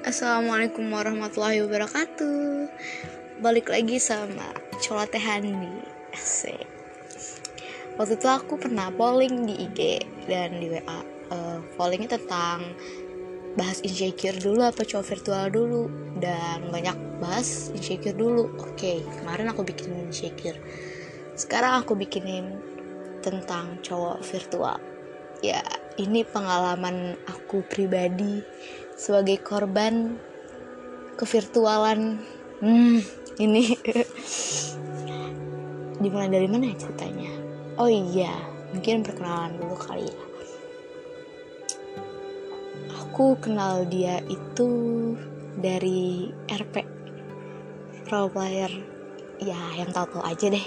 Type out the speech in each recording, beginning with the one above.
Assalamualaikum warahmatullahi wabarakatuh. Balik lagi sama Colatehani Asik Waktu itu aku pernah polling di IG dan di WA uh, eh, Pollingnya tentang bahas insecure dulu apa cowok virtual dulu. Dan banyak bahas insecure dulu. Oke, kemarin aku bikin insecure. Sekarang aku bikinin tentang cowok virtual. Ya, ini pengalaman aku pribadi sebagai korban kevirtualan hmm ini. Dimulai dari mana ya ceritanya? Oh iya mungkin perkenalan dulu kali ya. Aku kenal dia itu dari RP role player. Ya yang tahu-tahu aja deh.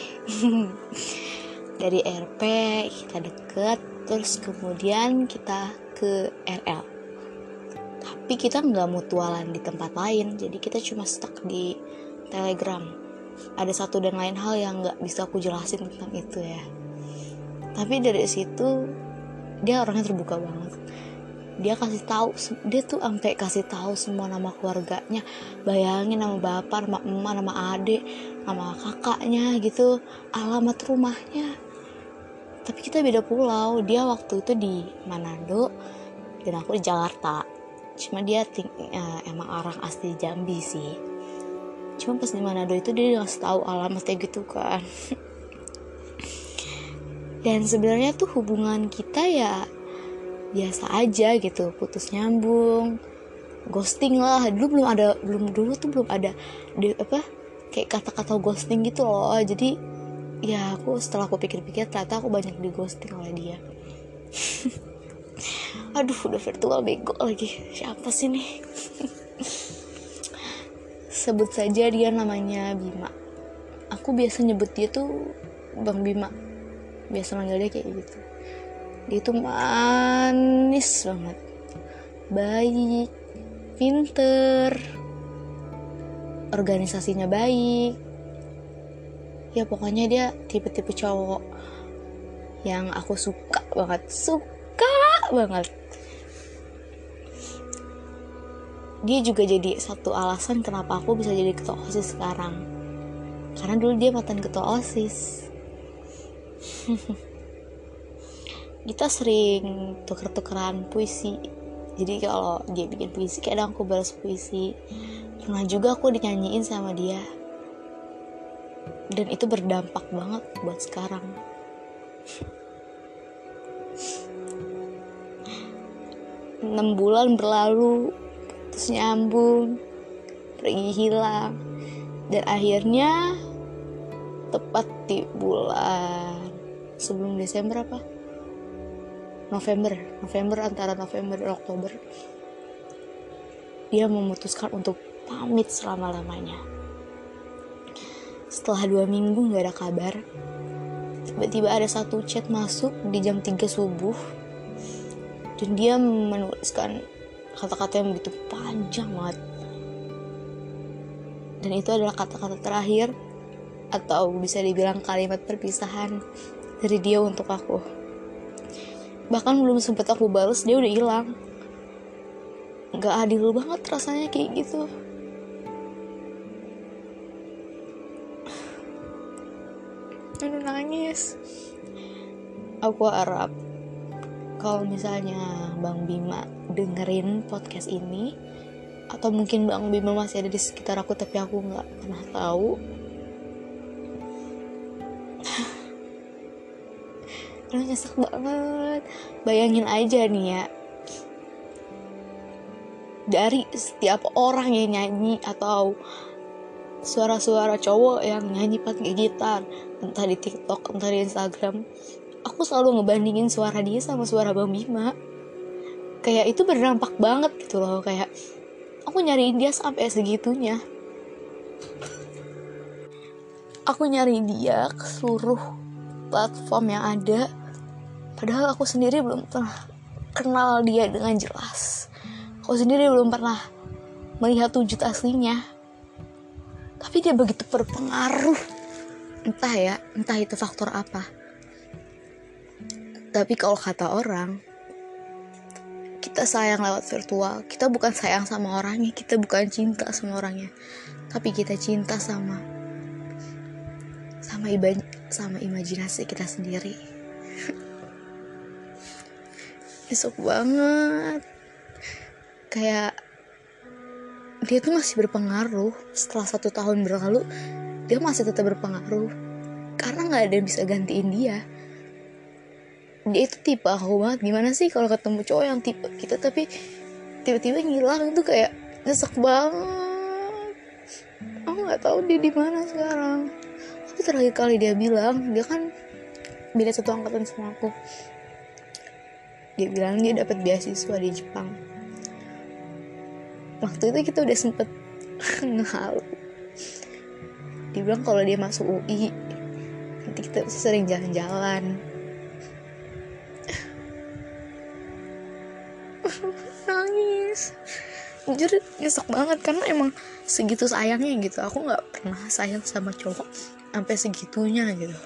Dari RP kita deket terus kemudian kita ke RL tapi kita nggak mutualan di tempat lain jadi kita cuma stuck di telegram. Ada satu dan lain hal yang nggak bisa aku jelasin tentang itu ya. Tapi dari situ dia orangnya terbuka banget. Dia kasih tahu dia tuh sampai kasih tahu semua nama keluarganya. Bayangin nama bapak nama emak nama adik nama kakaknya gitu alamat rumahnya. Tapi kita beda pulau dia waktu itu di Manado dan aku di Jakarta cuma dia ting uh, emang orang asli Jambi sih. Cuma pas di Manado itu dia ngasih tahu alamatnya gitu kan. Dan sebenarnya tuh hubungan kita ya biasa aja gitu. Putus nyambung ghosting lah. Dulu belum ada belum dulu tuh belum ada di apa kayak kata-kata ghosting gitu loh. Jadi ya aku setelah aku pikir-pikir ternyata aku banyak di ghosting oleh dia aduh udah virtual bego lagi. Siapa sih nih? Sebut saja dia namanya Bima. Aku biasa nyebut dia tuh Bang Bima. Biasa manggil dia kayak gitu. Dia tuh manis banget. Baik pinter organisasinya baik. Ya pokoknya dia tipe-tipe cowok yang aku suka banget. Suka banget. Dia juga jadi satu alasan kenapa aku bisa jadi ketua osis sekarang. Karena dulu dia mantan ketua osis. Kita sering tuker-tukeran puisi. Jadi kalau dia bikin puisi kadang aku balas puisi. Pernah juga aku dinyanyiin sama dia. Dan itu berdampak banget buat sekarang enam bulan berlalu terus nyambung pergi hilang. Dan akhirnya tepat di bulan sebelum Desember apa? November November antara November dan Oktober dia memutuskan untuk pamit selama-lamanya. Setelah dua minggu nggak ada kabar tiba-tiba ada satu chat masuk di jam 3 subuh dan dia menuliskan kata-kata yang begitu panjang banget. Dan itu adalah kata-kata terakhir atau bisa dibilang kalimat perpisahan dari dia untuk aku. Bahkan belum sempet aku balas dia udah hilang. Nggak adil banget rasanya kayak gitu. Aduh nangis. Aku harap kalau misalnya Bang Bima dengerin podcast ini atau mungkin Bang Bima masih ada di sekitar aku tapi aku nggak pernah tahu. Aduh nyesek banget. Bayangin aja nih ya. Dari setiap orang yang nyanyi Atau suara-suara cowok yang nyanyi pakai gitar Entah di tiktok, entah di instagram aku selalu ngebandingin suara dia sama suara Bang Bima. Kayak itu berdampak banget gitu loh kayak aku nyariin dia sampai segitunya. Aku nyari dia ke seluruh platform yang ada padahal aku sendiri belum pernah kenal dia dengan jelas. Aku sendiri belum pernah melihat wujud aslinya. Tapi dia begitu berpengaruh. Entah ya entah itu faktor apa tapi kalau kata orang kita sayang lewat virtual. Kita bukan sayang sama orangnya kita bukan cinta sama orangnya. Tapi kita cinta sama sama iba sama imajinasi kita sendiri. Besok banget. Kayak dia tuh masih berpengaruh. Setelah satu tahun berlalu dia masih tetap berpengaruh. Karena nggak ada yang bisa gantiin dia dia itu tipe aku banget. Gimana sih kalau ketemu cowok yang tipe kita tapi tiba-tiba ngilang itu kayak nyesek banget. Aku nggak tahu dia di mana sekarang. Tapi terakhir kali dia bilang dia kan beda satu angkatan sama aku. Dia bilang dia dapat beasiswa di Jepang. Waktu itu kita udah sempet ngehalu. Dia bilang kalau dia masuk UI nanti kita sering jalan-jalan jujur nyesek banget karena emang segitu sayangnya gitu. Aku nggak pernah sayang sama cowok sampai segitunya gitu.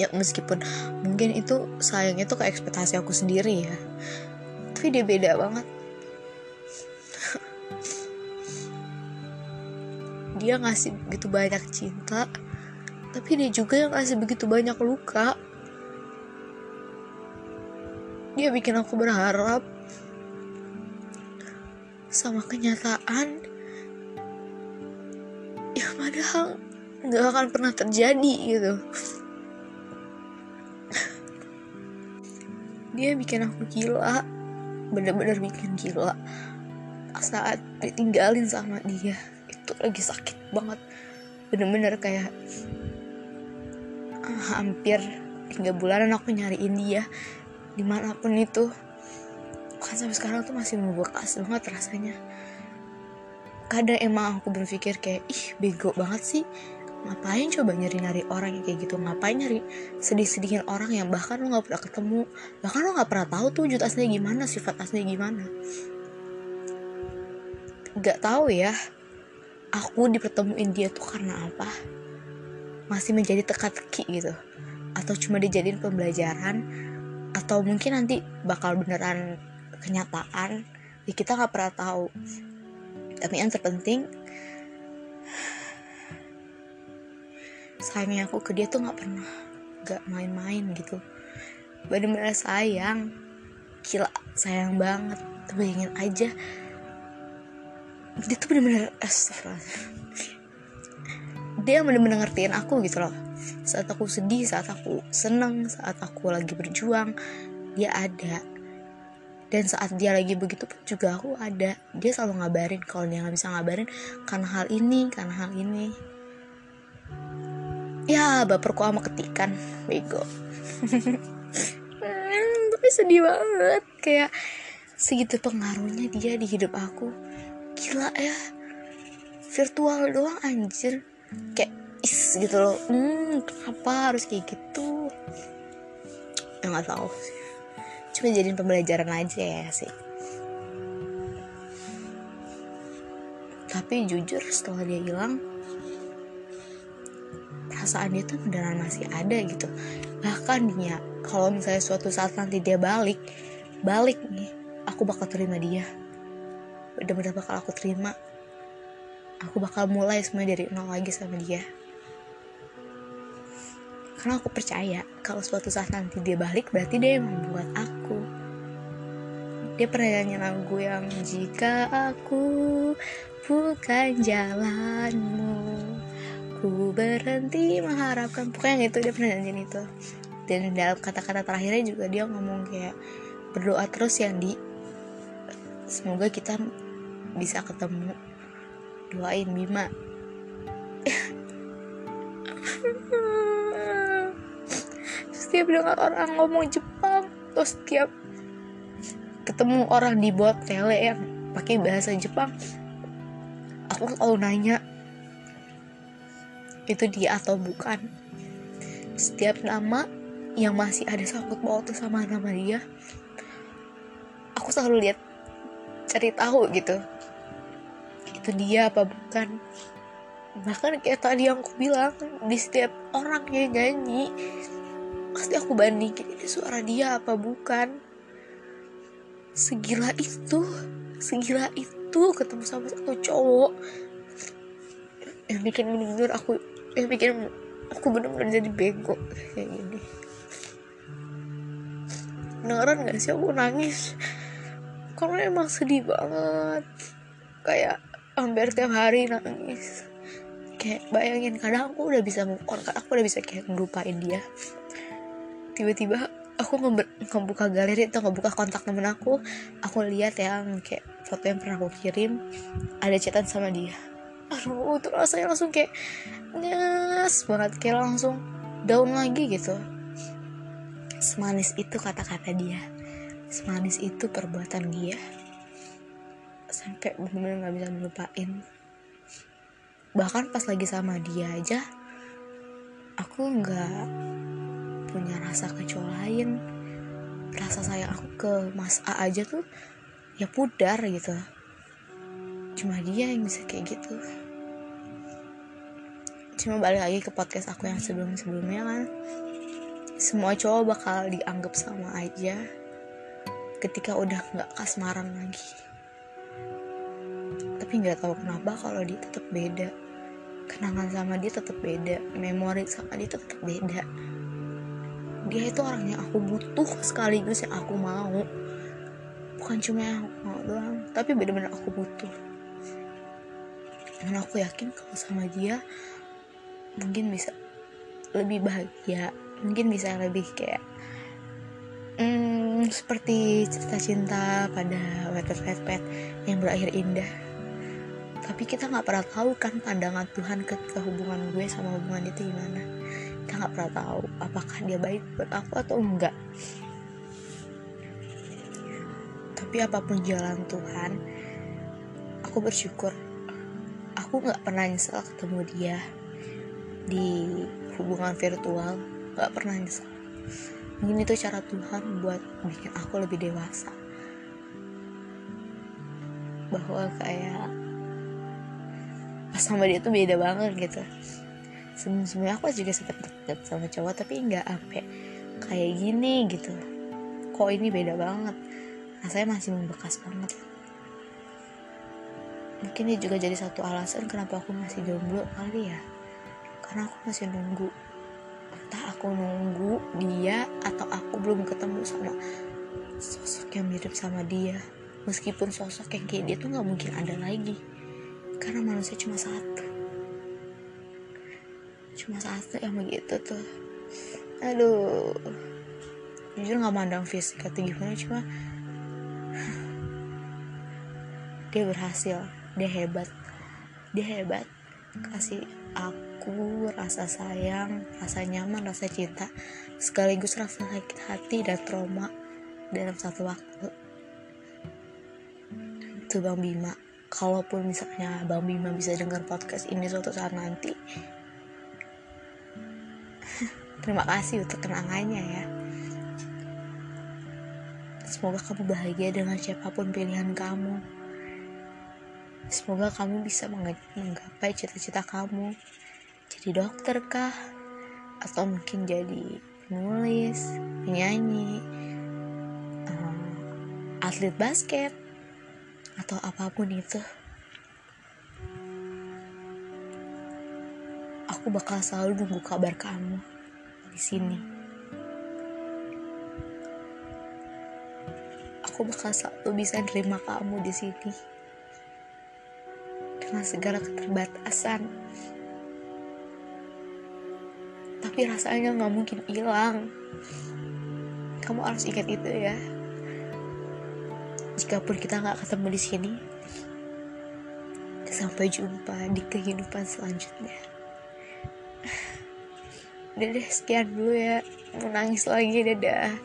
Ya meskipun mungkin itu sayang itu ke ekspektasi aku sendiri ya. Tapi dia beda banget. Dia ngasih begitu banyak cinta tapi dia juga yang ngasih begitu banyak luka. Dia bikin aku berharap sama kenyataan. Ya padahal nggak akan pernah terjadi gitu. Dia bikin aku gila. Bener-bener bikin gila. Saat ditinggalin sama dia itu lagi sakit banget. Bener-bener kayak hampir tiga bulanan aku nyariin dia di mana pun itu kan sampai sekarang tuh masih membekas banget rasanya. Kadang emang aku berpikir kayak ih bego banget sih. Ngapain coba nyari-nyari orang yang kayak gitu? Ngapain nyari sedih-sedihin orang yang bahkan lo nggak pernah ketemu? Bahkan lo nggak pernah tahu tuh wujud aslinya gimana sifat aslinya gimana. Nggak tahu ya aku dipertemuin dia tuh karena apa? Masih menjadi teka-teki gitu? Atau cuma dijadiin pembelajaran? Atau mungkin nanti bakal beneran kenyataan. Ya kita nggak pernah tahu. Tapi yang terpenting sayangnya aku ke dia tuh nggak pernah nggak main-main gitu. Bener-bener sayang. Gila sayang banget. Bayangin aja. Dia tuh bener-bener dia bener-bener ngertiin aku gitu loh. Saat aku sedih saat aku seneng saat aku lagi berjuang dia ada dan saat dia lagi begitu pun juga aku ada. Dia selalu ngabarin kalau dia nggak bisa ngabarin karena hal ini karena hal ini. Ya baperku sama ketikan bego. Tapi sedih banget. Kayak segitu pengaruhnya dia di hidup aku. Gila ya. Virtual doang anjir. Kayak is gitu loh. Hmm kenapa harus kayak gitu? Ya nggak tahu sih cuma jadiin pembelajaran aja ya sih. Tapi jujur setelah dia hilang perasaan dia tuh beneran masih ada gitu. Bahkan dia kalau misalnya suatu saat nanti dia balik balik nih aku bakal terima dia. Bener-bener bakal aku terima. Aku bakal mulai semuanya dari nol lagi sama dia karena aku percaya kalau suatu saat nanti dia balik berarti dia yang membuat aku. Dia pernah nyanyi lagu yang jika aku bukan jalanmu ku berhenti mengharapkan. Pokoknya itu dia pernah nyanyiin itu. Dan dalam kata-kata terakhirnya juga dia ngomong kayak berdoa terus yang di semoga kita bisa ketemu. Doain Bima setiap dengar orang ngomong Jepang atau setiap ketemu orang di bot tele yang pakai bahasa Jepang aku selalu nanya itu dia atau bukan? Setiap nama yang masih ada sangkut pautnya sama nama dia aku selalu lihat cari tahu gitu. Itu dia apa bukan? Bahkan kayak tadi yang aku bilang di setiap orang yang nyanyi pasti aku bandingin ini suara dia apa bukan? Segila itu segila itu ketemu sama satu cowok yang bikin bener-bener aku yang bikin aku bener-bener jadi bego kayak gini. Beneran gak sih aku nangis? Karena emang sedih banget. Kayak hampir tiap hari nangis. Kayak bayangin kadang aku udah bisa move on aku udah bisa kayak ngelupain dia tiba-tiba aku ngebuka galeri atau ngebuka kontak temen aku aku lihat yang kayak foto yang pernah aku kirim ada chatan sama dia aduh tuh rasanya langsung kayak nyes banget kayak langsung down lagi gitu Semanis itu kata-kata dia. Semanis itu perbuatan dia. Sampai benar-benar gak bisa melupain. Bahkan pas lagi sama dia aja, aku nggak punya rasa ke cowok lain. Rasa sayang aku ke Mas A aja tuh ya pudar gitu. Cuma dia yang bisa kayak gitu. Cuma balik lagi ke podcast aku yang sebelum-sebelumnya kan semua cowok bakal dianggap sama aja ketika udah nggak kasmaran lagi tapi nggak tahu kenapa kalau dia tetap beda kenangan sama dia tetap beda memori sama dia tetap beda dia itu orang yang aku butuh sekaligus yang aku mau. Bukan cuma yang aku mau doang tapi bener-bener aku butuh. Dan aku yakin kalau sama dia mungkin bisa lebih bahagia mungkin bisa lebih kayak hmm, seperti cerita cinta pada Water Pet yang berakhir indah. Tapi kita nggak pernah tahu kan pandangan Tuhan ke, ke hubungan gue sama hubungan itu gimana kita nggak pernah tahu apakah dia baik buat aku atau enggak. Tapi apa pun jalan Tuhan aku bersyukur. Aku nggak pernah nyesel ketemu dia di hubungan virtual. Gak pernah nyesal mungkin itu cara Tuhan buat bikin aku lebih dewasa. Bahwa kayak pas sama dia tuh beda banget gitu sebenarnya aku juga sempat deket sama cowok tapi nggak sampai kayak gini gitu. Kok ini beda banget? Rasanya masih membekas banget. Mungkin ini juga jadi satu alasan kenapa aku masih jomblo kali ya. Karena aku masih nunggu. Entah aku nunggu dia atau aku belum ketemu sama sosok yang mirip sama dia. Meskipun sosok yang kayak dia tuh nggak mungkin ada lagi. Karena manusia cuma satu cuma satu yang begitu tuh. Aduh. Jujur nggak mandang fisik atau gimana cuma dia berhasil. Dia hebat. Dia hebat. Kasih aku rasa sayang, rasa nyaman, rasa cinta, sekaligus rasa sakit hati dan trauma dalam satu waktu. Itu Bang Bima. Kalaupun misalnya Bang Bima bisa dengar podcast ini suatu saat nanti, terima kasih untuk kenangannya ya. Semoga kamu bahagia dengan siapa pun pilihan kamu. Semoga kamu bisa menggapai cita-cita kamu. Jadi dokter kah? Atau mungkin jadi penulis, penyanyi, um, atlet basket, atau apa pun itu. Aku bakal selalu nunggu kabar kamu di sini. Aku bakal selalu bisa nerima kamu di sini dengan segala keterbatasan. Tapi rasanya nggak mungkin hilang. Kamu harus ingat itu ya. Jikapun kita nggak ketemu di sini, sampai jumpa di kehidupan selanjutnya. Udah deh, sekian dulu ya. Mau nangis lagi, dadah.